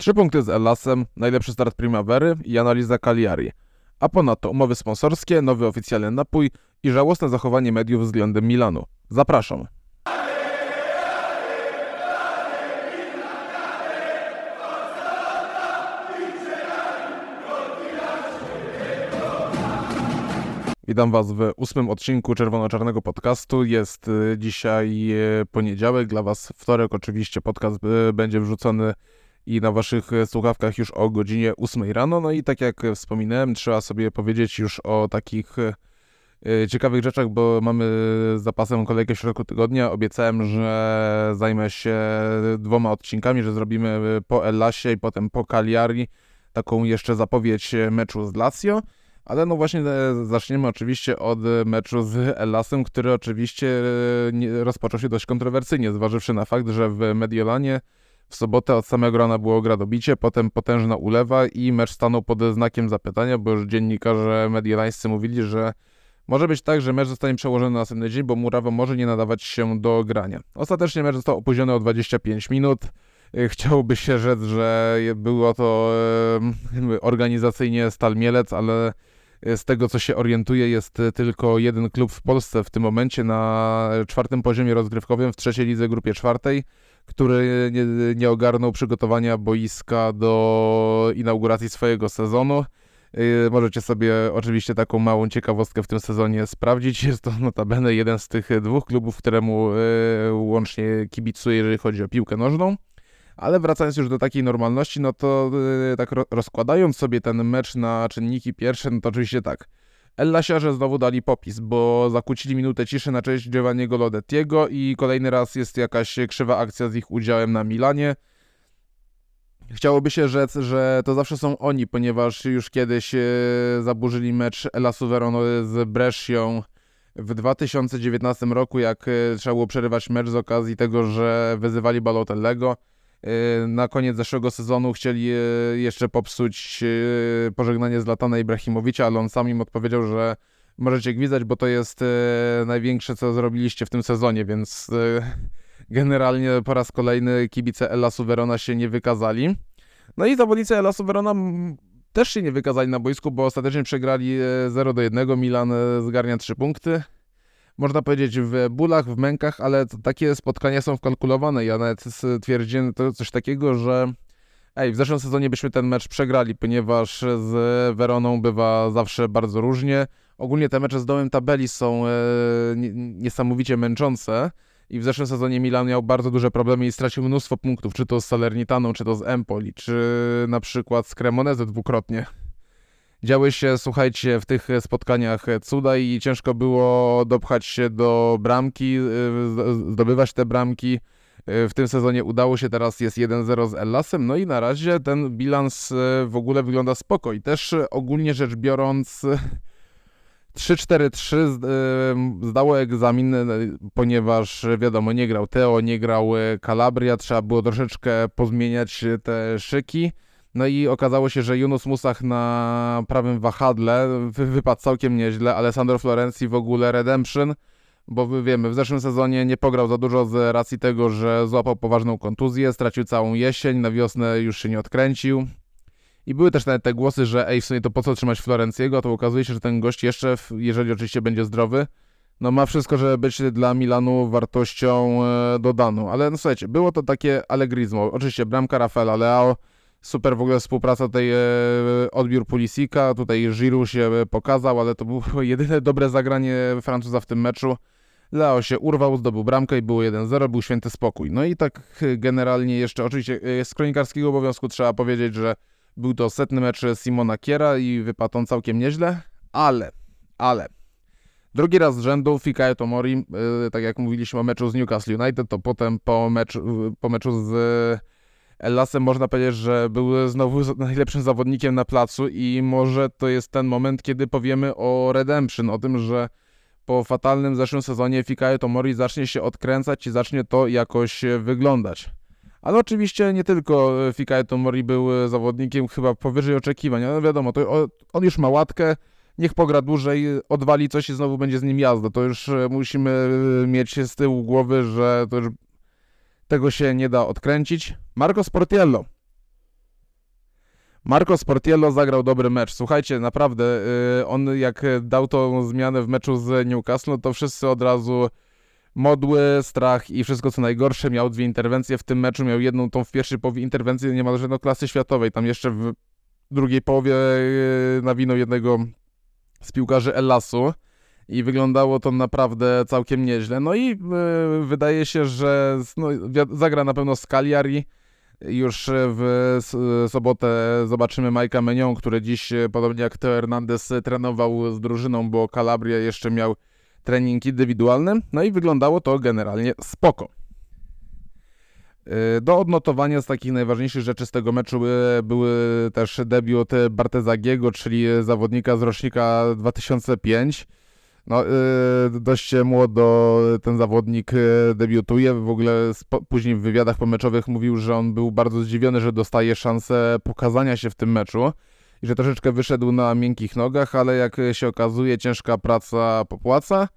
Trzy punkty z Elasem, najlepszy start Primavery i analiza Cagliari. A ponadto umowy sponsorskie, nowy oficjalny napój i żałosne zachowanie mediów względem Milanu. Zapraszam. Witam Was w ósmym odcinku Czerwono-Czarnego Podcastu. Jest y, dzisiaj y, poniedziałek, dla Was wtorek. Oczywiście podcast y, będzie wrzucony i na Waszych słuchawkach już o godzinie 8 rano. No i tak jak wspominałem, trzeba sobie powiedzieć już o takich ciekawych rzeczach, bo mamy zapasem kolejkę w środku tygodnia. Obiecałem, że zajmę się dwoma odcinkami, że zrobimy po Ellasie i potem po Cagliari taką jeszcze zapowiedź meczu z Lazio. Ale no właśnie e, zaczniemy oczywiście od meczu z Elasem, który oczywiście e, rozpoczął się dość kontrowersyjnie, zważywszy na fakt, że w Mediolanie w sobotę od samego rana było gradobicie, potem potężna ulewa i mecz stanął pod znakiem zapytania, bo już dziennikarze mediolańscy mówili, że może być tak, że mecz zostanie przełożony na następny dzień, bo Murawa może nie nadawać się do grania. Ostatecznie mecz został opóźniony o 25 minut. E, chciałoby się rzec, że było to organizacyjnie Stal Mielec, ale z tego co się orientuję, jest tylko jeden klub w Polsce w tym momencie na czwartym poziomie rozgrywkowym w trzeciej lidze grupie czwartej, który nie, nie ogarnął przygotowania boiska do inauguracji swojego sezonu. Y, możecie sobie oczywiście taką małą ciekawostkę w tym sezonie sprawdzić. Jest to notabene jeden z tych dwóch klubów, któremu y, łącznie kibicuję, jeżeli chodzi o piłkę nożną. Ale wracając już do takiej normalności, no to yy, tak ro rozkładając sobie ten mecz na czynniki pierwsze, no to oczywiście tak. Ellasiarze znowu dali popis, bo zakłócili minutę ciszy na cześć Giovanniego Lodettiego i kolejny raz jest jakaś krzywa akcja z ich udziałem na Milanie. Chciałoby się rzec, że to zawsze są oni, ponieważ już kiedyś yy, zaburzyli mecz Elasu Verona z Brescią w 2019 roku, jak yy, trzeba było przerywać mecz z okazji tego, że wyzywali Balotellego. Y, na koniec zeszłego sezonu chcieli y, jeszcze popsuć y, pożegnanie z Latana Ibrahimowicza, ale on sam im odpowiedział, że możecie gwizdać, bo to jest największe, co zrobiliście w tym sezonie, więc generalnie po raz kolejny kibice Elasu Verona się nie wykazali. No i zawodnicy Elasu Verona też się nie wykazali na boisku, bo ostatecznie przegrali 0 do 1. Milan zgarnia 3 punkty można powiedzieć, w bólach, w mękach, ale takie spotkania są wkalkulowane. Ja nawet stwierdziłem to coś takiego, że ej, w zeszłym sezonie byśmy ten mecz przegrali, ponieważ z Weroną bywa zawsze bardzo różnie. Ogólnie te mecze z dołem tabeli są e, niesamowicie męczące. I w zeszłym sezonie Milan miał bardzo duże problemy i stracił mnóstwo punktów, czy to z Salernitaną, czy to z Empoli, czy na przykład z Cremoneze dwukrotnie działy się, słuchajcie, w tych spotkaniach cuda i ciężko było dopchać się do bramki, y, zdobywać te bramki. Y, w tym sezonie udało się, teraz jest 1-0 z Ellasem, no i na razie ten bilans y, w ogóle wygląda spoko i też ogólnie rzecz biorąc 3-4-3 zdało egzamin, ponieważ wiadomo, nie grał Teo, nie grał Calabria, trzeba było troszeczkę pozmieniać te szyki. No i okazało się, że Yunus Musach na prawym wahadle wypadł całkiem nieźle, Alessandro Florenzi w ogóle redemption, bo wiemy, w zeszłym sezonie nie pograł za dużo z racji tego, że złapał poważną kontuzję, stracił całą jesień, na wiosnę już się nie odkręcił. I były też nawet te głosy, że ej, w sumie to po co trzymać Florenciego, to okazuje się, że ten gość jeszcze, jeżeli oczywiście będzie zdrowy, no ma wszystko, żeby być dla Milanu wartością e, dodaną. Ale no słuchajcie, było to takie allegrismo. Oczywiście bramka Rafaela Leao, Super w ogóle współpraca tutaj, e, odbiór Pulisika, tutaj Giroud się pokazał, ale to było jedyne dobre zagranie Francuza w tym meczu. Leo się urwał, zdobył bramkę i było 1-0, był święty spokój. No i tak generalnie jeszcze oczywiście e, z kronikarskiego obowiązku trzeba powiedzieć, że był to setny mecz Simona Kiera i wypadł on całkiem nieźle, ale, ale Drugi raz z rzędu Fikayo Tomori, yy, tak jak mówiliśmy o meczu z Newcastle United, to potem po meczu, po meczu z Lasem można powiedzieć, że był znowu najlepszym zawodnikiem na placu i może to jest ten moment, kiedy powiemy o Redemption, o tym, że po fatalnym zeszłym sezonie Fikayo Tomori zacznie się odkręcać i zacznie to jakoś wyglądać. Ale oczywiście nie tylko Fikayo Tomori był zawodnikiem chyba powyżej oczekiwań, ale wiadomo, to on już ma łatkę, niech pogra dłużej, odwali coś i znowu będzie z nim jazda. To już musimy mieć z tyłu głowy, że to już tego się nie da odkręcić. Marco Sportiello. Marco Sportiello zagrał dobry mecz. Słuchajcie, naprawdę, yy, on jak dał tą zmianę w meczu z Newcastle, to wszyscy od razu modły, strach i wszystko co najgorsze. Miał dwie interwencje w tym meczu, miał jedną tą w pierwszej połowie interwencję niemalże no klasy światowej. Tam jeszcze w drugiej połowie yy, nawinął jednego z piłkarzy Elasu i wyglądało to naprawdę całkiem nieźle. No i yy, wydaje się, że no, zagra na pewno z Cagliari. Już w sobotę zobaczymy Majka Menion, który dziś, podobnie jak Teo Hernandez, trenował z drużyną, bo Calabria jeszcze miał trening indywidualny. No i wyglądało to generalnie spoko. Do odnotowania z takich najważniejszych rzeczy z tego meczu były też debiut Bartezagiego, czyli zawodnika z rocznika 2005. No, yy, dość młodo ten zawodnik y, debiutuje. W ogóle później w wywiadach pomeczowych mówił, że on był bardzo zdziwiony, że dostaje szansę pokazania się w tym meczu i że troszeczkę wyszedł na miękkich nogach, ale jak się okazuje, ciężka praca popłaca.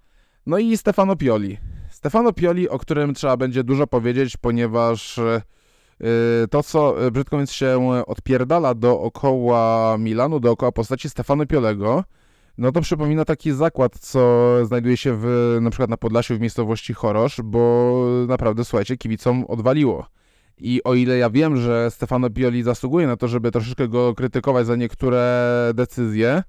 No i Stefano Pioli. Stefano Pioli, o którym trzeba będzie dużo powiedzieć, ponieważ yy, to, co brzydko mówiąc się odpierdala dookoła Milanu, dookoła postaci Stefano Piolego, no to przypomina taki zakład, co znajduje się w, na przykład na Podlasiu w miejscowości Chorosz, bo naprawdę, słuchajcie, kibicom odwaliło. I o ile ja wiem, że Stefano Pioli zasługuje na to, żeby troszeczkę go krytykować za niektóre decyzje,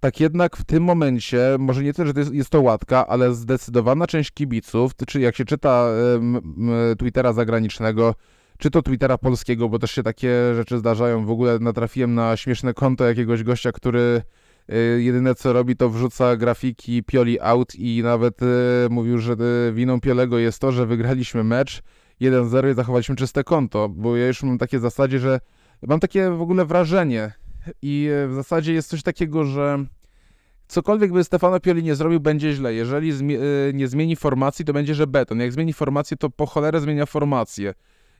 tak jednak w tym momencie, może nie tyle, że to jest, jest to łatka, ale zdecydowana część kibiców, czy jak się czyta Twittera zagranicznego, czy to Twittera polskiego, bo też się takie rzeczy zdarzają. W ogóle natrafiłem na śmieszne konto jakiegoś gościa, który jedyne co robi to wrzuca grafiki Pioli out i nawet y, mówił, że y, winą Piolego jest to, że wygraliśmy mecz 1-0 i zachowaliśmy czyste konto, bo ja już mam takie zasadzie, że mam takie w ogóle wrażenie i w zasadzie jest coś takiego, że cokolwiek by Stefano Pioli nie zrobił, będzie źle. Jeżeli nie zmieni formacji, to będzie, że beton. Jak zmieni formację, to po cholerę zmienia formację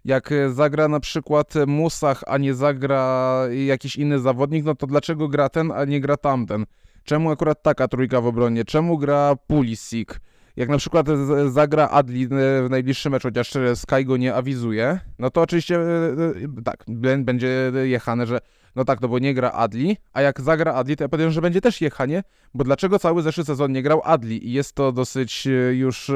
jak e, zagra na przykład Musach, a nie zagra jakiś inny zawodnik, no to dlaczego gra ten, a nie gra tamten? Czemu akurat taka trójka w obronie? Czemu gra Pulisic? Jak na przykład zagra Adli w najbliższym meczu, chociaż Sky go nie awizuje, no to oczywiście e, e, tak, będzie jechane, że no tak, no bo nie gra Adli, a jak zagra Adli, to ja powiem, że będzie też jechanie, bo dlaczego cały zeszły sezon nie grał Adli? I jest to dosyć już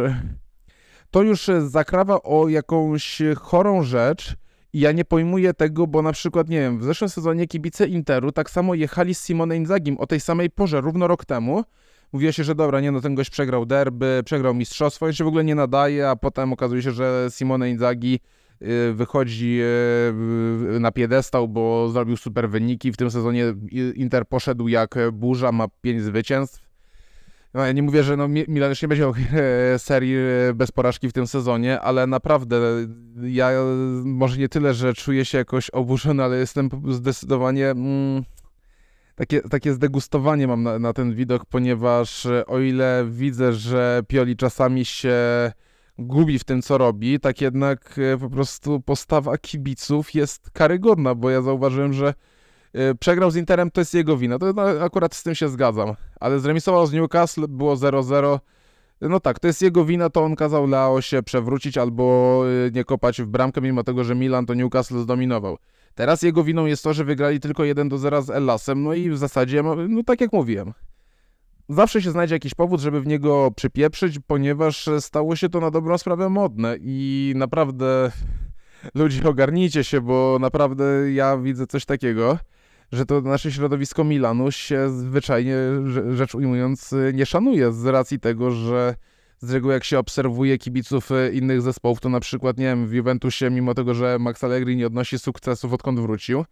to już e, zakrawa o jakąś chorą rzecz i ja nie pojmuję tego, bo na przykład, nie wiem, w zeszłym sezonie kibice Interu tak samo jechali z Simone Inzagim o tej samej porze, równo rok temu. Mówiło się, że dobra, nie no, ten gość przegrał derby, przegrał mistrzostwo, on się w ogóle nie nadaje, a potem okazuje się, że Simone Inzagi y, wychodzi y, na piedestał, bo zrobił super wyniki. W tym sezonie Inter poszedł jak burza, ma pięć zwycięstw. No, ja nie mówię, że no, Milan już nie będzie miał e, serii e, bez porażki w tym sezonie, ale naprawdę ja może nie tyle, że czuję się jakoś oburzony, ale jestem zdecydowanie... Mm, takie, takie zdegustowanie mam na, na, ten widok, ponieważ e, o ile widzę, że Pioli czasami się gubi w tym, co robi, tak jednak po prostu postawa kibiców jest karygodna, bo ja zauważyłem, że przegrał z Interem, to jest jego wina. To no, akurat z tym się zgadzam. Ale zremisował z Newcastle, było 0-0. No tak, to jest jego wina, to on kazał Leo się przewrócić albo y, nie kopać w bramkę, mimo tego, że Milan to Newcastle zdominował. Teraz jego winą jest to, że wygrali tylko 1-0 z Ellasem, no i w zasadzie, no tak jak mówiłem, zawsze się znajdzie jakiś powód, żeby w niego przypieprzyć, ponieważ stało się to na dobrą sprawę modne i naprawdę ludzie ogarnijcie się, bo naprawdę ja widzę coś takiego, że to nasze środowisko Milanu się zwyczajnie, rzecz ujmując, nie szanuje z racji tego, że z reguły jak się obserwuje kibiców e, innych zespołów, to na przykład, nie wiem, w Juventusie, mimo tego, że Max Allegri nie odnosi sukcesów odkąd wrócił,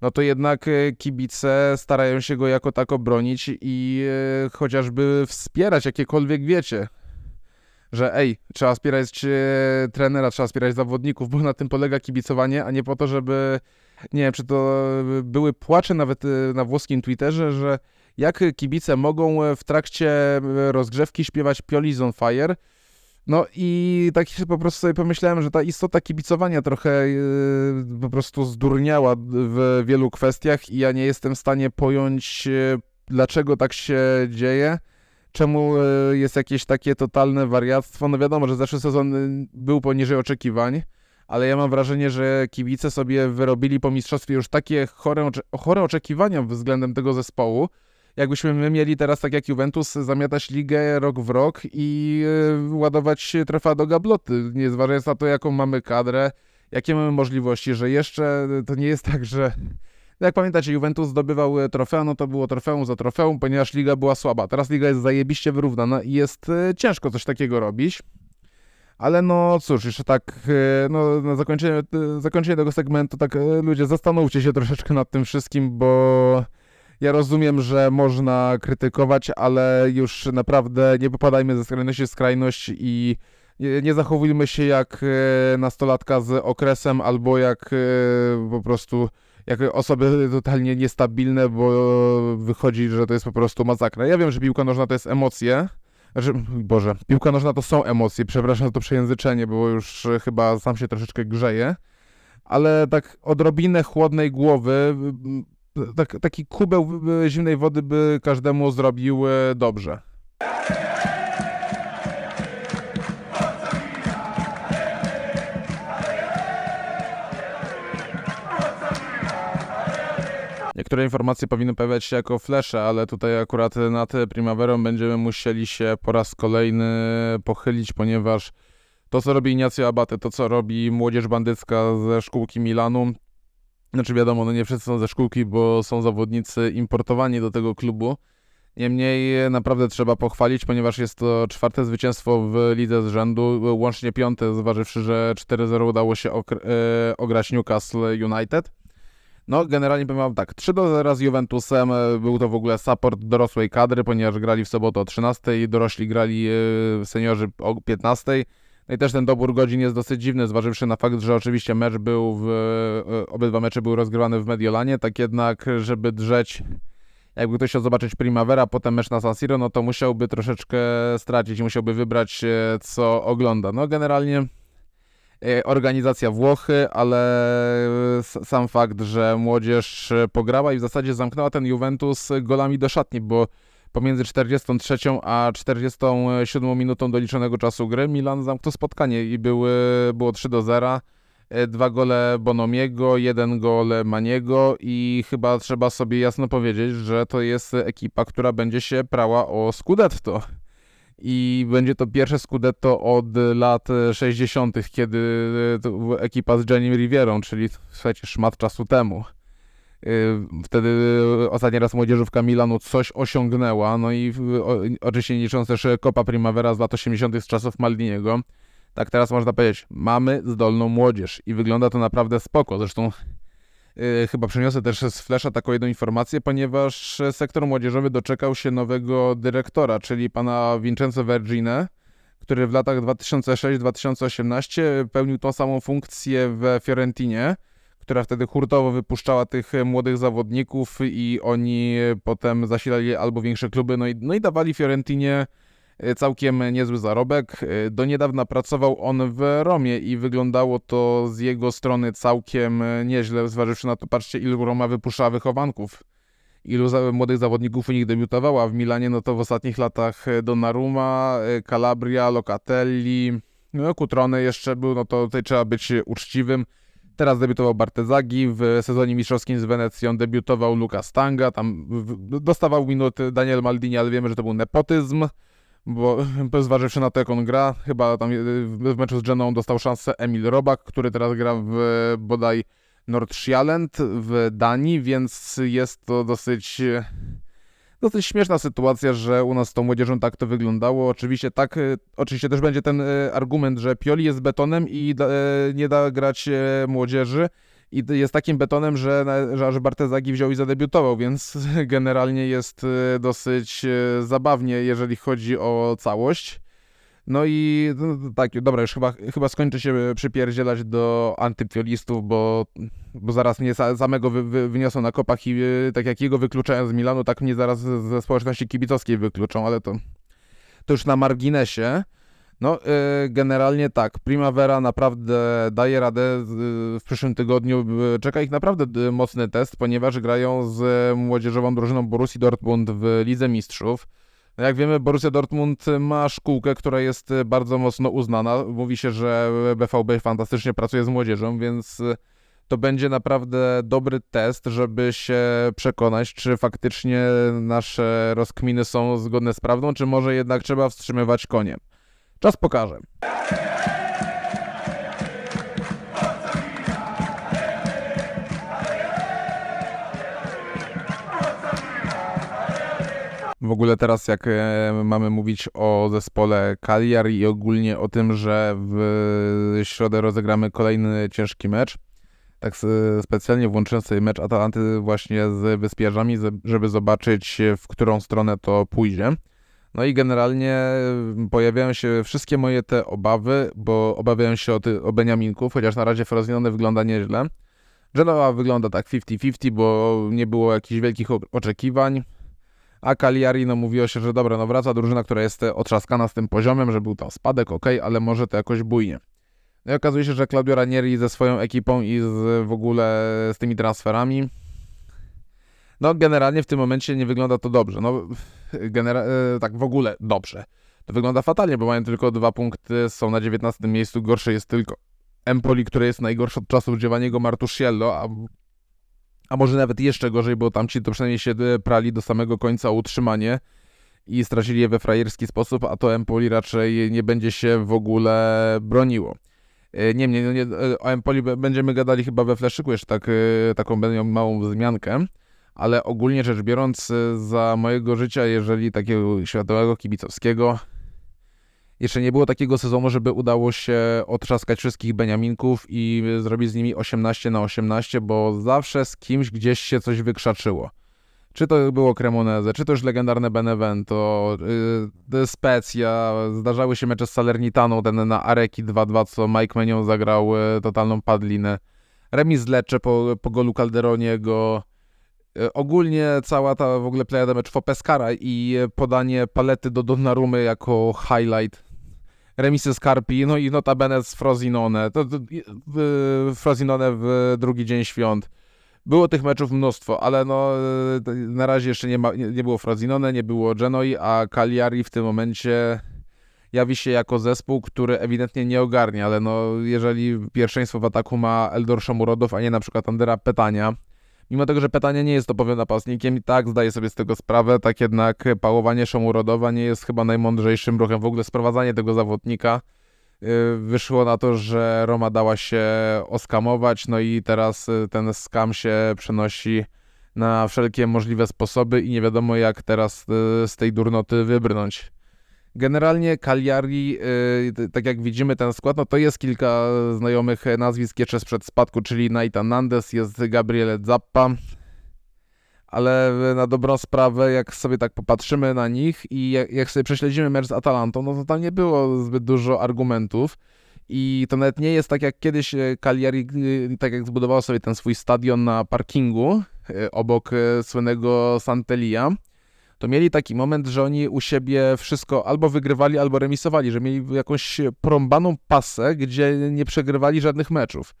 no to jednak e, kibice starają się go jako tak obronić i e, chociażby wspierać jakiekolwiek, wiecie, że ej, trzeba wspierać trenera, trzeba wspierać zawodników, bo na tym polega kibicowanie, a nie po to, żeby nie wiem, czy to były płacze nawet y, na włoskim Twitterze, że jak kibice mogą w trakcie rozgrzewki śpiewać Pioli's on Fire. No i tak po prostu sobie pomyślałem, że ta istota kibicowania trochę po prostu zdurniała w wielu kwestiach i ja nie jestem w stanie pojąć, dlaczego tak się dzieje, czemu jest jakieś takie totalne wariactwo. No wiadomo, że zeszły sezon był poniżej oczekiwań, ale ja mam wrażenie, że kibice sobie wyrobili po mistrzostwie już takie chore, chore oczekiwania względem tego zespołu, jakbyśmy my mieli teraz, tak jak Juventus, zamiatać ligę rok w rok i yy, ładować trofea do gabloty, nie zważając na to, jaką mamy kadrę, jakie mamy możliwości, że jeszcze to nie jest tak, że no jak pamiętacie, Juventus zdobywał e, trofea, no to było trofeum za trofeum, ponieważ liga była słaba. Teraz liga jest zajebiście wyrównana i jest e, ciężko coś takiego robić. Ale no cóż, jeszcze tak, e, no na zakończenie, zakończenie tego segmentu, tak ludzie, zastanówcie się troszeczkę nad tym wszystkim, bo ja rozumiem, że można krytykować, ale już naprawdę nie popadajmy ze skrajności w skrajność i nie zachowujmy się jak nastolatka z okresem albo jak po prostu jak osoby totalnie niestabilne, bo wychodzi, że to jest po prostu masakra. Ja wiem, że piłka nożna to jest emocje, znaczy, Boże, piłka nożna to są emocje, przepraszam za to przejęzyczenie, bo już chyba sam się troszeczkę grzeje, ale tak odrobinę chłodnej głowy, tak, taki kubeł zimnej wody by każdemu zrobił dobrze. Niektóre informacje powinny pojawiać się jako flesze, ale tutaj akurat nad Primaverą będziemy musieli się po raz kolejny pochylić, ponieważ to, co robi Ignacio Abate, to, co robi młodzież bandycka ze szkółki Milanu, znaczy wiadomo, no nie wszyscy są ze szkółki, bo są zawodnicy importowani do tego klubu. Niemniej naprawdę trzeba pochwalić, ponieważ jest to czwarte zwycięstwo w lidze z rzędu, łącznie piąte, zważywszy, że 4-0 udało się e, ograć Newcastle United. No, generalnie powiem tak, 3 do 0 z Juventusem, e, był to w ogóle support dorosłej kadry, ponieważ grali w sobotę o 13 i dorośli grali e, seniorzy o 15. No i też ten dobór godzin jest dosyć dziwny, zważywszy na fakt, że oczywiście mecz był w, e, obydwa mecze były rozgrywane w Mediolanie, tak jednak, żeby drzeć jakby ktoś chciał zobaczyć Primavera, potem mecz na San Siro, no to musiałby troszeczkę stracić, musiałby wybrać co ogląda. No generalnie organizacja Włochy, ale sam fakt, że młodzież pograła i w zasadzie zamknęła ten Juventus golami do szatni, bo pomiędzy 43 a 47 minutą doliczonego czasu gry Milan zamknął spotkanie i były, było 3 do 0. E, dwa gole Bonomiego, jeden gol Maniego i chyba trzeba sobie jasno powiedzieć, że to jest ekipa, która będzie się prała o Scudetto i będzie to pierwsze Scudetto od lat 60., kiedy ekipa z Jenny Rivierą, czyli słuchajcie, szmat czasu temu. Y, wtedy ostatni raz młodzieżówka Milanu coś osiągnęła, no i oczywiście licząc też Copa Primavera z lat 80. z czasów Maldiniego. Tak teraz można powiedzieć, mamy zdolną młodzież i wygląda to naprawdę spoko. Zresztą chyba przyniosę też z Flesza taką jedną informację, ponieważ sektor młodzieżowy doczekał się nowego dyrektora, czyli pana Vincenzo Vergine, który w latach 2006-2018 pełnił tą samą funkcję w Fiorentinie, która wtedy hurtowo wypuszczała tych młodych zawodników i oni potem zasilali albo większe kluby, no i, no i dawali Fiorentinie całkiem niezły zarobek. E, do niedawna pracował on w Romie i wyglądało to z jego strony całkiem nieźle, zważywszy na to, patrzcie, ilu Roma wypuszczała wychowanków, ilu młodych zawodników u nich debiutowało, a w Milanie no to w ostatnich latach Donnarumma, e, Calabria, Locatelli, no Kutrone jeszcze był, no to tutaj trzeba być uczciwym. Teraz debiutował Bartezagi, w sezonie mistrzowskim z Wenecją debiutował Luka Stanga, tam dostawał minuty Daniel Maldini, ale wiemy, że to był nepotyzm bo zważywszy na to, jak on gra, chyba tam w meczu z Geną dostał szansę Emil Robak, który teraz gra w bodaj Nordsjælland w Danii, więc jest to dosyć dosyć śmieszna sytuacja, że u nas z tą młodzieżą tak to wyglądało. Oczywiście tak, oczywiście też będzie ten e, argument, że Pioli jest betonem i e, nie da grać e, młodzieży, i jest takim betonem, że, że aż Bartezagi wziął i zadebiutował, więc generalnie jest e, dosyć e, zabawnie, jeżeli chodzi o całość. No i no, tak, dobra, już chyba, chyba skończę się przypierdzielać do antypiolistów, bo, bo zaraz mnie samego wy, wy, wyniosą na kopach i e, tak jak jego wykluczają z Milanu, tak mnie zaraz ze społeczności kibicowskiej wykluczą, ale to, to już na marginesie. No, y, generalnie tak. Primavera naprawdę daje radę. W przyszłym tygodniu czeka ich naprawdę mocny test, ponieważ grają z młodzieżową drużyną Borussii Dortmund w Lidze Mistrzów. No jak wiemy, Borussia Dortmund ma szkółkę, która jest bardzo mocno uznana. Mówi się, że BVB fantastycznie pracuje z młodzieżą, więc to będzie naprawdę dobry test, żeby się przekonać, czy faktycznie nasze rozkminy są zgodne z prawdą, czy może jednak trzeba wstrzymywać konie. Czas pokaże. W ogóle teraz jak e, mamy mówić o zespole Cagliari i ogólnie o tym, że w środę rozegramy kolejny ciężki mecz, tak specjalnie włączyłem sobie mecz Atalanty właśnie z Wyspiarzami, żeby zobaczyć w którą stronę to pójdzie. No i generalnie pojawiają się wszystkie moje te obawy, bo obawiają się o, ty, o Beniaminków, chociaż na razie Frozinone wygląda nieźle. Genoa wygląda tak 50-50, bo nie było jakichś wielkich oczekiwań. A Cagliari, no mówiło się, że dobra, no wraca drużyna, która jest otrzaskana z tym poziomem, że był tam spadek, ok, ale może to jakoś bujnie. No i okazuje się, że Claudio Ranieri ze swoją ekipą i z, w ogóle z tymi transferami, no generalnie w tym momencie nie wygląda to dobrze. No genera- e, tak w ogóle dobrze. To wygląda fatalnie, bo mają tylko dwa punkty, są na 19 miejscu, gorsze jest tylko Empoli, które jest najgorsze od czasów Giovanniego Martusciello, a, a może nawet jeszcze gorzej, bo tamci to przynajmniej się prali do samego końca o utrzymanie i stracili je we frajerski sposób, a to Empoli raczej nie będzie się w ogóle broniło. E, niemniej, no nie, e, o Empoli będziemy gadali chyba we Fleszyku jeszcze tak, e, taką małą wzmiankę, ale ogólnie rzecz biorąc za mojego życia, jeżeli takiego światowego kibicowskiego, jeszcze nie było takiego sezonu, żeby udało się otrzaskać wszystkich Beniaminków i zrobić z nimi 18 na 18, bo zawsze z kimś gdzieś się coś wykrzaczyło. Czy to było Cremoneze, czy to już legendarne Benevento, yy, Specja, zdarzały się mecze z Salernitaną, ten na Areki 2-2, co Mike Menion zagrał yy, totalną padlinę. Remis z Lecce po, po golu Calderoniego. Yy, ogólnie cała ta w ogóle playa mecz Pescara i podanie palety do Donnarumy jako highlight. Remisy Scarpi, no i notabene z Frozinone. To, to, Frozinone w drugi dzień świąt było tych meczów mnóstwo, ale no e, na razie jeszcze nie, ma, nie, nie było Frozinone, nie było Genoi, a Cagliari w tym momencie jawi się jako zespół, który ewidentnie nie ogarnia, ale no jeżeli pierwszeństwo w ataku ma Eldor Szomurodow, a nie na przykład Andera Petania, mimo tego, że Petania nie jest topowym napastnikiem i tak zdaje sobie z tego sprawę, tak jednak pałowanie Szomurodowa nie jest chyba najmądrzejszym ruchem, w ogóle sprowadzanie tego zawodnika Y, wyszło na to, że Roma dała się oskamować, no i teraz y, ten skam się przenosi na wszelkie możliwe sposoby i nie wiadomo jak teraz y, z tej durnoty wybrnąć. Generalnie Cagliari, tak jak widzimy ten skład, no to jest kilka znajomych nazwisk jeszcze sprzed spadku, czyli Nathan Nandes, jest Gabriele Zappa, ale na dobrą sprawę, jak sobie tak popatrzymy na nich i jak, sobie prześledzimy mecz z Atalantą, no to tam nie było zbyt dużo argumentów. I to nawet nie jest tak jak kiedyś e, Cagliari, e, tak jak zbudował sobie ten swój stadion na parkingu e, obok słynnego Santelia, to mieli taki moment, że oni u siebie wszystko albo wygrywali, albo remisowali, że mieli jakąś prąbaną pasę, gdzie nie przegrywali żadnych meczów.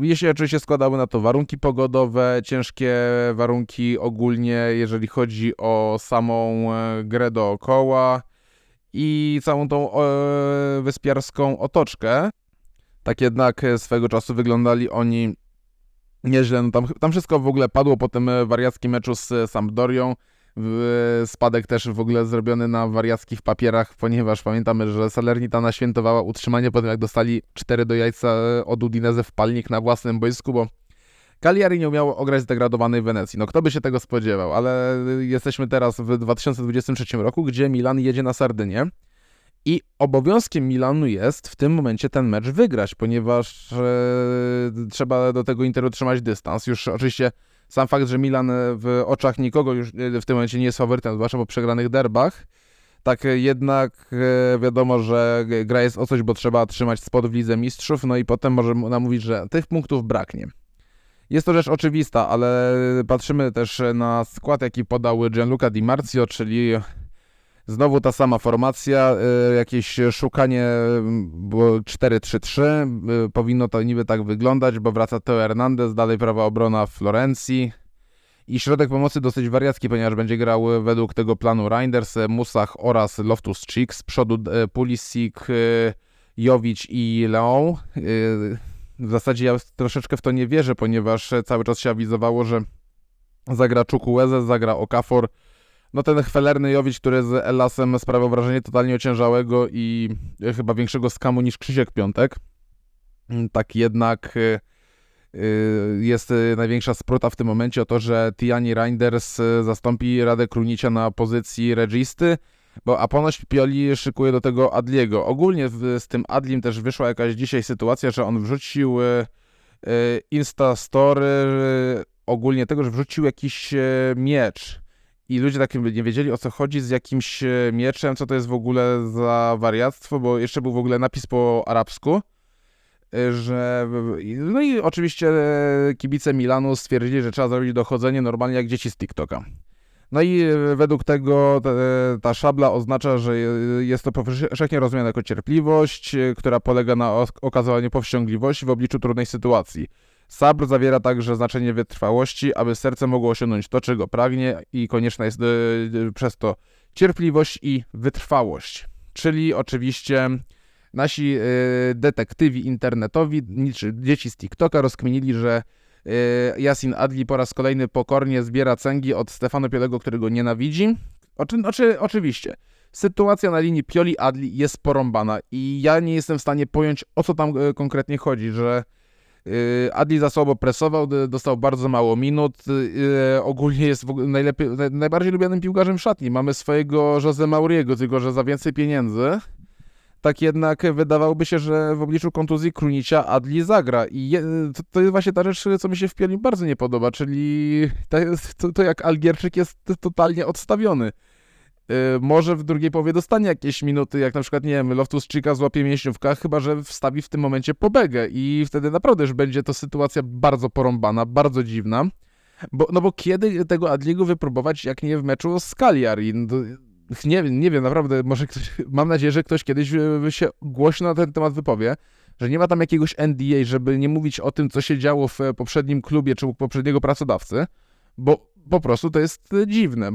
Jeśli oczywiście składały na to warunki pogodowe, ciężkie warunki ogólnie, jeżeli chodzi o samą e, grę dookoła i całą tą e, wyspiarską otoczkę. Tak jednak swego czasu wyglądali oni nieźle. No tam, tam wszystko w ogóle padło po tym wariackim meczu z Sampdorią. Spadek też w ogóle zrobiony na wariackich papierach, ponieważ pamiętamy, że Salernitana świętowała utrzymanie po tym, jak dostali 4 do jajca od Udinese w palnik na własnym boisku, bo Cagliari nie umiało ograć zdegradowanej Wenecji. No kto by się tego spodziewał, ale jesteśmy teraz w 2023 roku, gdzie Milan jedzie na Sardynię i obowiązkiem Milanu jest w tym momencie ten mecz wygrać, ponieważ e, trzeba do tego Interu trzymać dystans. Już oczywiście sam fakt, że Milan e, w oczach nikogo już e, w tym momencie nie jest faworytem, zwłaszcza po przegranych derbach, tak jednak e, wiadomo, że gra jest o coś, bo trzeba trzymać spod w Lidze Mistrzów, no i potem może nam mówić, że tych punktów braknie. Jest to rzecz oczywista, ale patrzymy też na skład, jaki podał Gianluca Di Marzio, czyli Znowu ta sama formacja, y, jakieś szukanie, było 4-3-3, y, powinno to niby tak wyglądać, bo wraca Teo Hernandez, dalej prawa obrona Florencji I środek pomocy dosyć wariacki, ponieważ będzie grał według tego planu Reinders, Musach oraz Loftus-Cheek. Z przodu Pulisic, Jowic i Leon. W zasadzie ja troszeczkę w to nie wierzę, ponieważ cały czas się awizowało, że zagra Czukueze, zagra Okafor. No ten chwelerny Jowic, który z Elasem sprawiał wrażenie totalnie ociężałego i chyba większego skamu niż Krzysiek Piątek. Tak jednak y, y, jest największa spruta w tym momencie o to, że Tiani Reinders zastąpi Radę Krunicia na pozycji registy, bo a ponoć Pioli szykuje do tego Adliego. Ogólnie z tym Adlim też wyszła jakaś dzisiaj sytuacja, że on wrzucił y, Instastory ogólnie tego, że wrzucił jakiś e, miecz i ludzie tak nie wiedzieli o co chodzi z jakimś e, mieczem, co to jest w ogóle za wariactwo, bo jeszcze był w ogóle napis po arabsku, e, że no i oczywiście kibice Milanu stwierdzili, że trzeba zrobić dochodzenie normalnie jak dzieci z TikToka. No i według tego ta szabla oznacza, że jest to powszechnie rozumiane jako cierpliwość, która polega na okazywaniu powściągliwości w obliczu trudnej sytuacji. Sabr zawiera także znaczenie wytrwałości, aby serce mogło osiągnąć to, czego pragnie i konieczna jest yy, przez to cierpliwość i wytrwałość. Czyli oczywiście nasi yy, detektywi internetowi, dzieci z TikToka rozkminili, że yy, Yasin Adli po raz kolejny pokornie zbiera cęgi od Stefano Piolego, którego nienawidzi. Oczy, oczy, oczywiście. Sytuacja na linii Pioli-Adli jest porąbana i ja nie jestem w stanie pojąć, o co tam konkretnie chodzi, że Adli za słabo presował, dostał bardzo mało minut. Y, ogólnie jest najlepiej, najbardziej lubianym piłkarzem szatni. Mamy swojego Jose Mauriego, tylko że za więcej pieniędzy. Tak jednak wydawałoby się, że w obliczu kontuzji Krunicia Adli zagra. I je, to, to, jest właśnie ta rzecz, co mi się w Pioli bardzo nie podoba, czyli to, to, to jak Algierczyk jest totalnie odstawiony. Y, może w drugiej połowie dostanie jakieś minuty, jak na przykład, nie wiem, Loftus Chica złapie mięśniówka, chyba że wstawi w tym momencie pobegę i wtedy naprawdę już będzie to sytuacja bardzo porąbana, bardzo dziwna. Bo, no bo kiedy tego Adliego wypróbować, jak nie w meczu z Cagliari? No, nie, nie wiem, naprawdę, może ktoś, mam nadzieję, że ktoś kiedyś się głośno na ten temat wypowie, że nie ma tam jakiegoś NDA, żeby nie mówić o tym, co się działo w poprzednim klubie czy u poprzedniego pracodawcy, bo po prostu to jest e, dziwne.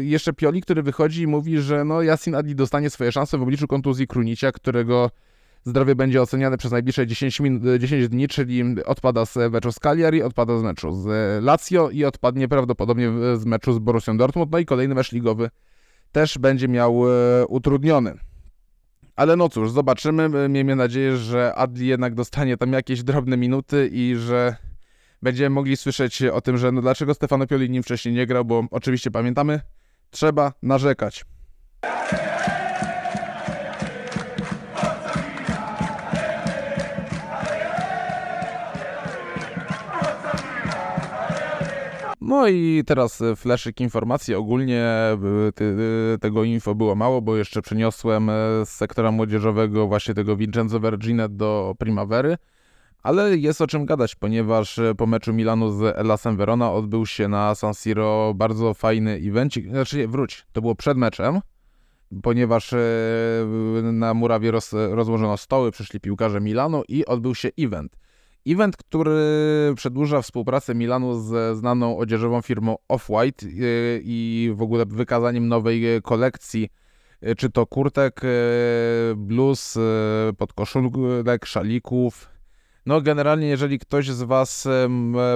Jeszcze Pioli, który wychodzi i mówi, że no Yasin Adli dostanie swoje szanse w obliczu kontuzji Krunicia, którego zdrowie będzie oceniane przez najbliższe 10, min, 10 dni, czyli odpada z meczu z Cagliari, odpada z meczu z Lazio i odpadnie prawdopodobnie z meczu z Borussią Dortmund, no i kolejny mecz ligowy też będzie miał e, utrudniony. Ale no cóż, zobaczymy. Miejmy nadzieję, że Adli jednak dostanie tam jakieś drobne minuty i że będziemy mogli słyszeć o tym, że no dlaczego Stefano Pioli nim wcześniej nie grał, bo oczywiście pamiętamy, trzeba narzekać. No i teraz fleszyk informacji. Ogólnie y, tego info było mało, bo jeszcze przeniosłem z sektora młodzieżowego właśnie tego Vincenzo Vergine do Primavery. Ale jest o czym gadać, ponieważ e, po meczu Milanu z Elasem Verona odbył się na San Siro bardzo fajny evencik. Znaczy, wróć, to było przed meczem, ponieważ e, na murawie roz, rozłożono stoły, przyszli piłkarze Milanu i odbył się event. Event, który przedłuża współpracę Milanu z znaną odzieżową firmą Off-White e, i w ogóle wykazaniem nowej kolekcji, czy to kurtek, bluz, podkoszulek, szalików, no generalnie jeżeli ktoś z Was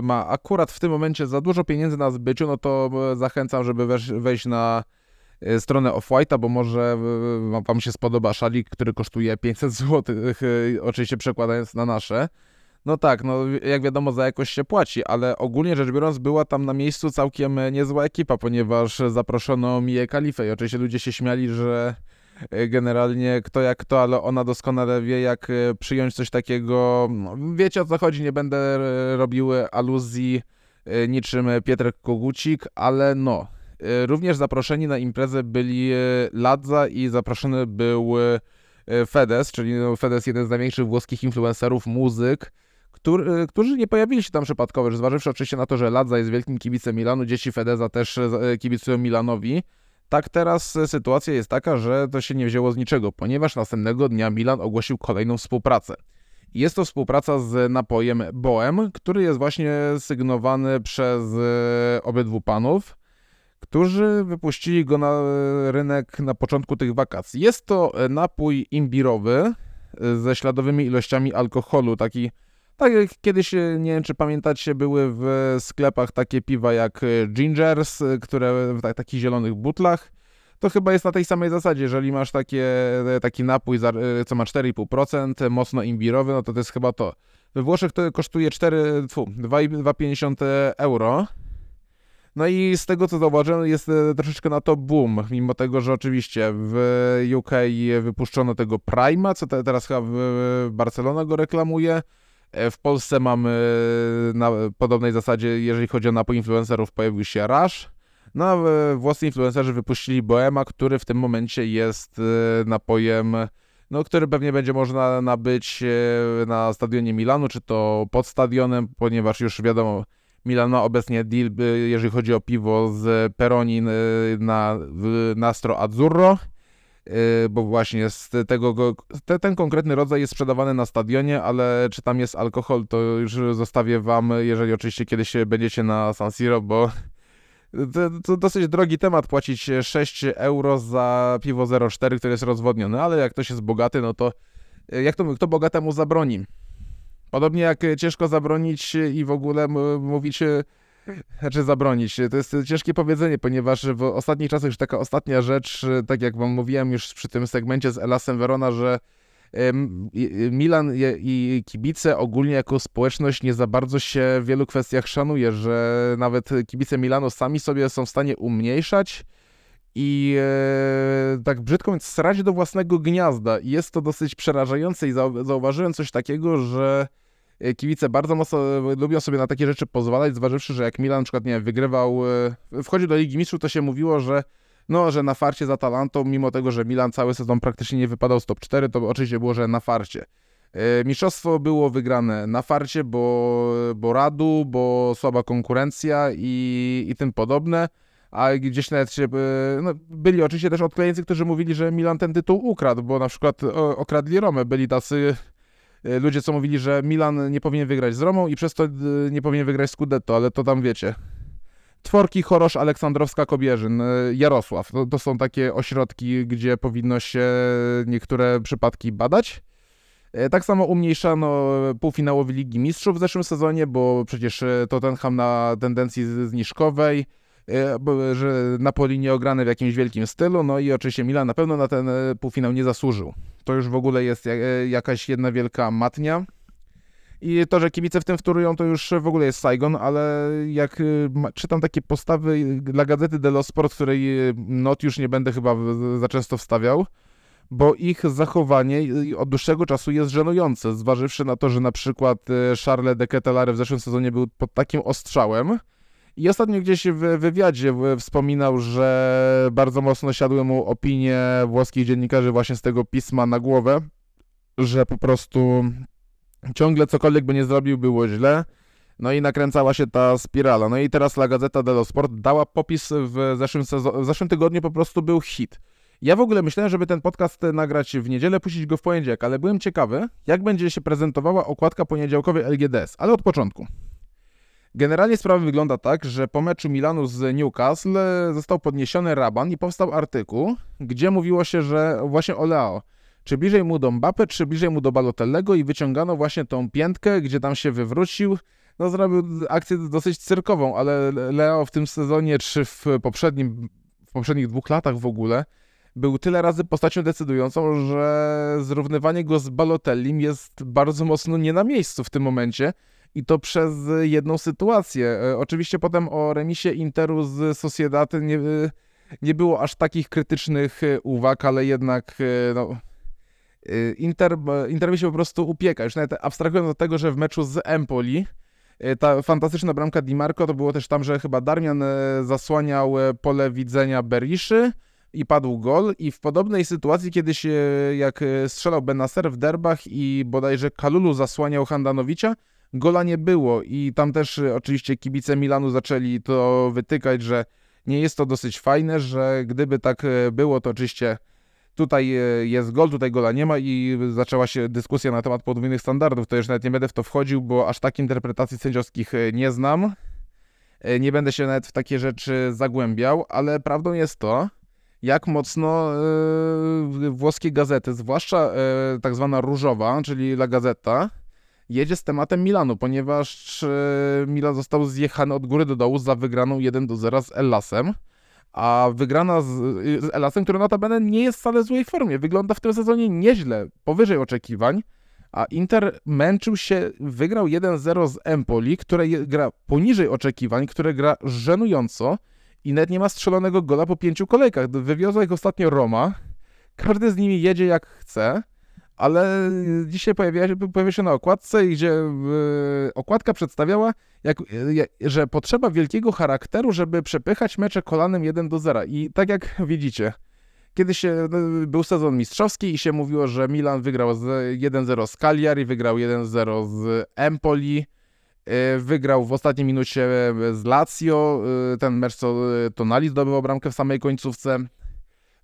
ma akurat w tym momencie za dużo pieniędzy na zbyciu, no to zachęcam, żeby wejść na e, stronę Off-White'a, bo może Wam się spodoba szalik, który kosztuje 500 zł, e, oczywiście przekładając na nasze. No tak, no jak wiadomo za jakość się płaci, ale ogólnie rzecz biorąc była tam na miejscu całkiem niezła ekipa, ponieważ zaproszono Mię Kalifę i oczywiście ludzie się śmiali, że E, generalnie kto jak kto, ale ona doskonale wie, jak e, przyjąć coś takiego. No, wiecie o co chodzi, nie będę e, robił aluzji niczym Pietrek Kogucik, ale no. Również zaproszeni na imprezę byli Ladza i zaproszony był Fedes, czyli no, Fedes jeden z największych włoskich influencerów, muzyk, który, którzy nie pojawili się tam przypadkowo, zważywszy oczywiście na to, że Ladza jest wielkim kibicem Milanu, dzieci Fedeza też kibicują Milanowi, tak teraz e, sytuacja jest taka, że to się nie wzięło z niczego, ponieważ następnego dnia Milan ogłosił kolejną współpracę. Jest to współpraca z napojem Boem, który jest właśnie sygnowany przez obydwu panów, którzy wypuścili go na rynek na początku tych wakacji. Jest to napój imbirowy ze śladowymi ilościami alkoholu, taki tak jak kiedyś, e, nie wiem czy pamiętacie, były w sklepach takie piwa jak e, Gingers, e, które w tak, takich zielonych butlach. To chyba jest na tej samej zasadzie, jeżeli masz takie, taki napój, co ma 4,5%, mocno imbirowy, no to to jest chyba to. We Włoszech to kosztuje 4, 2,50 euro. No i z tego co zauważyłem jest troszeczkę na to boom, mimo tego, że oczywiście w UK wypuszczono tego Prima, co te, teraz chyba Barcelona go reklamuje. E, w Polsce mamy e, na podobnej zasadzie, jeżeli chodzi o napój influencerów, pojawił się Rush. No a włoscy influencerzy wypuścili Boema, który w tym momencie jest e, napojem, no, który pewnie będzie można nabyć na stadionie Milanu, czy to pod stadionem, ponieważ już wiadomo, Milan ma obecnie deal, jeżeli chodzi o piwo z Peronin na Nastro Azzurro. Y, bo właśnie z tego, te, ten konkretny rodzaj jest sprzedawany na stadionie, ale czy tam jest alkohol, to już zostawię wam, jeżeli oczywiście kiedyś będziecie na San Siro, bo to, dosyć drogi temat płacić 6 euro za piwo 0,4, które jest rozwodnione, ale jak ktoś jest bogaty, no to y, jak to kto bogatemu zabroni? Podobnie jak ciężko zabronić i w ogóle mówić znaczy zabronić. To jest ciężkie powiedzenie, ponieważ w ostatnich czasach już taka ostatnia rzecz, tak jak wam mówiłem już przy tym segmencie z Elasem Verona, że Milan i kibice ogólnie jako społeczność nie za bardzo się w wielu kwestiach szanuje, że nawet kibice Milano sami sobie są w stanie umniejszać i e, tak brzydko mówiąc srać do własnego gniazda. I jest to dosyć przerażające i zauważyłem coś takiego, że kibice bardzo mocno e, lubią sobie na takie rzeczy pozwalać, zważywszy, że jak Milan na przykład, nie wygrywał, e, wchodził do Ligi Mistrzów, to się mówiło, że no, że na farcie za Talantą, mimo tego, że Milan cały sezon praktycznie nie wypadał z top 4, to oczywiście było, że na farcie. Mistrzostwo było wygrane na farcie, bo, bo radu, bo słaba konkurencja i, i tym podobne. A gdzieś nawet się, no, byli oczywiście też odklejęcy, którzy mówili, że Milan ten tytuł ukradł, bo na przykład okradli Romę. Byli tacy ludzie, co mówili, że Milan nie powinien wygrać z Romą i przez to e, nie powinien wygrać Scudetto, ale to tam wiecie. Tworki, Chorosz, Aleksandrowska, Kobierzyn, e, Jarosław. To, to są takie ośrodki, gdzie powinno się niektóre przypadki badać. Tak samo umniejszano półfinałowy Ligi Mistrzów w zeszłym sezonie, bo przecież Tottenham na tendencji zniżkowej, że Napoli nie ograny w jakimś wielkim stylu, no i oczywiście Milan na pewno na ten półfinał nie zasłużył to już w ogóle jest e, jakaś jedna wielka matnia. I to, że kibice w tym wtórują, to już w ogóle jest Saigon, ale jak e, czytam takie postawy dla gazety Delo Sport, której e, not już nie będę chyba za często wstawiał, bo ich zachowanie od dłuższego czasu jest żenujące, zważywszy na to, że na przykład Charles de Ketelare w zeszłym sezonie był pod takim ostrzałem, i ostatnio gdzieś w wywiadzie wspominał, że bardzo mocno siadły mu opinie włoskich dziennikarzy właśnie z tego pisma na głowę, że po prostu ciągle cokolwiek by nie zrobił było źle. No i nakręcała się ta spirala. No i teraz La Gazzetta dello Sport dała popis w zeszłym, w zeszłym tygodniu, po prostu był hit. Ja w ogóle myślałem, żeby ten podcast nagrać w niedzielę, puścić go w poniedziałek, ale byłem ciekawy, jak będzie się prezentowała okładka poniedziałkowej LGDS, ale od początku. Generalnie sprawa wygląda tak, że po meczu Milanu z Newcastle został podniesiony raban i powstał artykuł, gdzie mówiło się, że właśnie o Leo, czy bliżej mu do Mbappe, czy bliżej mu do Balotellego i wyciągano właśnie tą piętkę, gdzie tam się wywrócił. No zrobił akcję dosyć cyrkową, ale Leo w tym sezonie, czy w poprzednim, w poprzednich dwóch latach w ogóle, był tyle razy postacią decydującą, że zrównywanie go z Balotellim jest bardzo mocno nie na miejscu w tym momencie i to przez jedną sytuację. E, oczywiście potem o remisie Interu z Sociedad nie, nie było aż takich krytycznych e, uwag, ale jednak no, Inter, Inter mi się po prostu upieka. Już nawet abstrahując od tego, że w meczu z Empoli ta fantastyczna bramka Di Marco to było też tam, że chyba Darmian zasłaniał pole widzenia Beriszy i padł gol i w podobnej sytuacji kiedyś jak strzelał Benacer w derbach i bodajże Kalulu zasłaniał Handanowicza, gola nie było i tam też y, oczywiście kibice Milanu zaczęli to wytykać, że nie jest to dosyć fajne, że gdyby tak y, było, to oczywiście tutaj jest gol, tutaj gola nie ma i zaczęła się dyskusja na temat podwójnych standardów. To już nawet nie będę w to wchodził, bo aż tak interpretacji sędziowskich nie znam. Nie będę się nawet w takie rzeczy zagłębiał, ale prawdą jest to, jak mocno włoskie gazety, zwłaszcza tak zwana różowa, czyli La Gazzetta, jedzie z tematem Milanu, ponieważ e, Milan został zjechany od góry do dołu za wygraną 1 do 0 z Ellasem. A wygrana z, z Elasem, który notabene nie jest wcale w złej formie, wygląda w tym sezonie nieźle, powyżej oczekiwań, a Inter męczył się, wygrał 1-0 z Empoli, które gra poniżej oczekiwań, które gra żenująco, i nawet nie ma strzelonego gola po pięciu kolejkach. Wywiozła ich ostatnio Roma. Każdy z nimi jedzie jak chce, ale dzisiaj pojawia się, pojawia się na okładce, gdzie okładka przedstawiała, jak, że potrzeba wielkiego charakteru, żeby przepychać mecze kolanem 1 do 0. I tak jak widzicie, Kiedyś no, był sezon mistrzowski i się mówiło, że Milan wygrał 1-0 z Cagliari, wygrał 1-0 z Empoli, E, wygrał w ostatniej minucie e, z Lazio, e, ten mecz co Tonali zdobył bramkę w samej końcówce.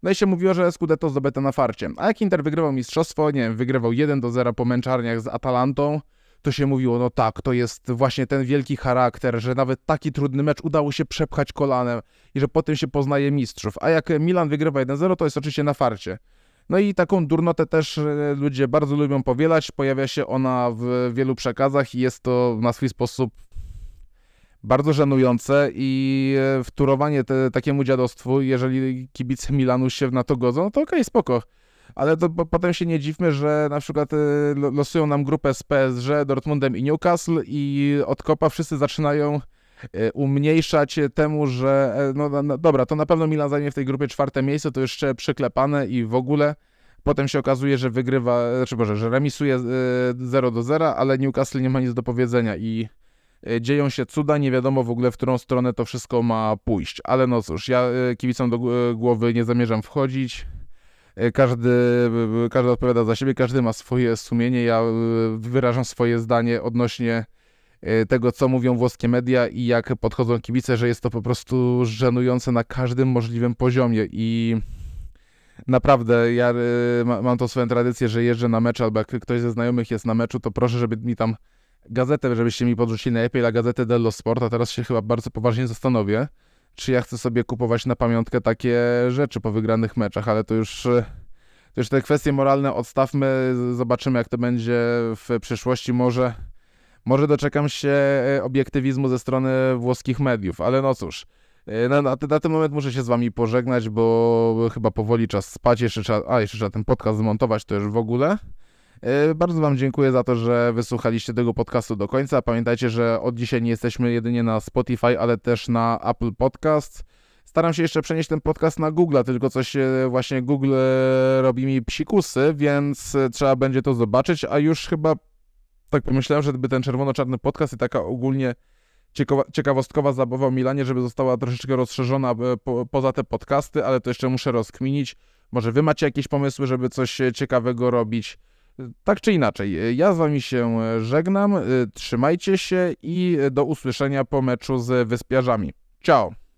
No i się mówiło, że Scudetto zdobyte na farcie. A jak Inter wygrywał mistrzostwo, nie wiem, wygrywał 1 do 0 po męczarniach z Atalantą, to się mówiło, no tak, to jest właśnie ten wielki charakter, że nawet taki trudny mecz udało się przepchać kolanem i że potem się poznaje mistrzów. A jak Milan wygrywa 1-0, to jest oczywiście na farcie. No i taką durnotę też e, ludzie bardzo lubią powielać. Pojawia się ona w wielu przekazach i jest to na swój sposób bardzo żenujące i e, wturowanie te, takiemu dziadostwu, jeżeli kibice Milanu się na to godzą, no to okej, okay, spoko. Ale to, potem się nie dziwmy, że na przykład e, losują nam grupę z PSG, Dortmundem i Newcastle i od kopa wszyscy zaczynają umniejszać temu, że no, no, dobra, to na pewno Milan zajmie w tej grupie czwarte miejsce, to jeszcze przyklepane i w ogóle Potem się okazuje, że wygrywa, znaczy Boże, że remisuje 0 e, do 0, ale Newcastle nie ma nic do powiedzenia i e, dzieją się cuda, nie wiadomo w ogóle, w którą stronę to wszystko ma pójść. Ale no cóż, ja e, kibicom do głowy nie zamierzam wchodzić. Każdy, każdy odpowiada za siebie, każdy ma swoje sumienie. Ja wyrażam swoje zdanie odnośnie tego, co mówią włoskie media i jak podchodzą kibice, że jest to po prostu żenujące na każdym możliwym poziomie i naprawdę, ja y, mam tą swoją tradycję, że jeżdżę na mecz, albo jak ktoś ze znajomych jest na meczu, to proszę, żeby mi tam gazetę, żebyście mi podrzucili najlepiej la gazetę dello sport, a teraz się chyba bardzo poważnie zastanowię, czy ja chcę sobie kupować na pamiątkę takie rzeczy po wygranych meczach, ale to już... Y, to już te kwestie moralne odstawmy, zobaczymy jak to będzie w przyszłości. Może, może doczekam się y, obiektywizmu ze strony włoskich mediów, ale no cóż, E, na, na, na, ten moment muszę się z wami pożegnać, bo chyba powoli czas spać. Jeszcze trzeba, a, jeszcze trzeba ten podcast zmontować, to już w ogóle. E, bardzo wam dziękuję za to, że wysłuchaliście tego podcastu do końca. Pamiętajcie, że od dzisiaj nie jesteśmy jedynie na Spotify, ale też na Apple Podcast. Staram się jeszcze przenieść ten podcast na Google, tylko coś właśnie Google robi mi psikusy, więc trzeba będzie to zobaczyć, a już chyba tak pomyślałem, że gdyby ten czerwono-czarny podcast i taka ogólnie ciekawostkowa zabawa w Milanie, żeby została troszeczkę rozszerzona e, po, poza te podcasty, ale to jeszcze muszę rozkminić. Może wy macie jakieś pomysły, żeby coś e, ciekawego robić. Tak czy inaczej, e, ja z wami się żegnam, trzymajcie się i do usłyszenia po meczu z Wyspiarzami. Ciao!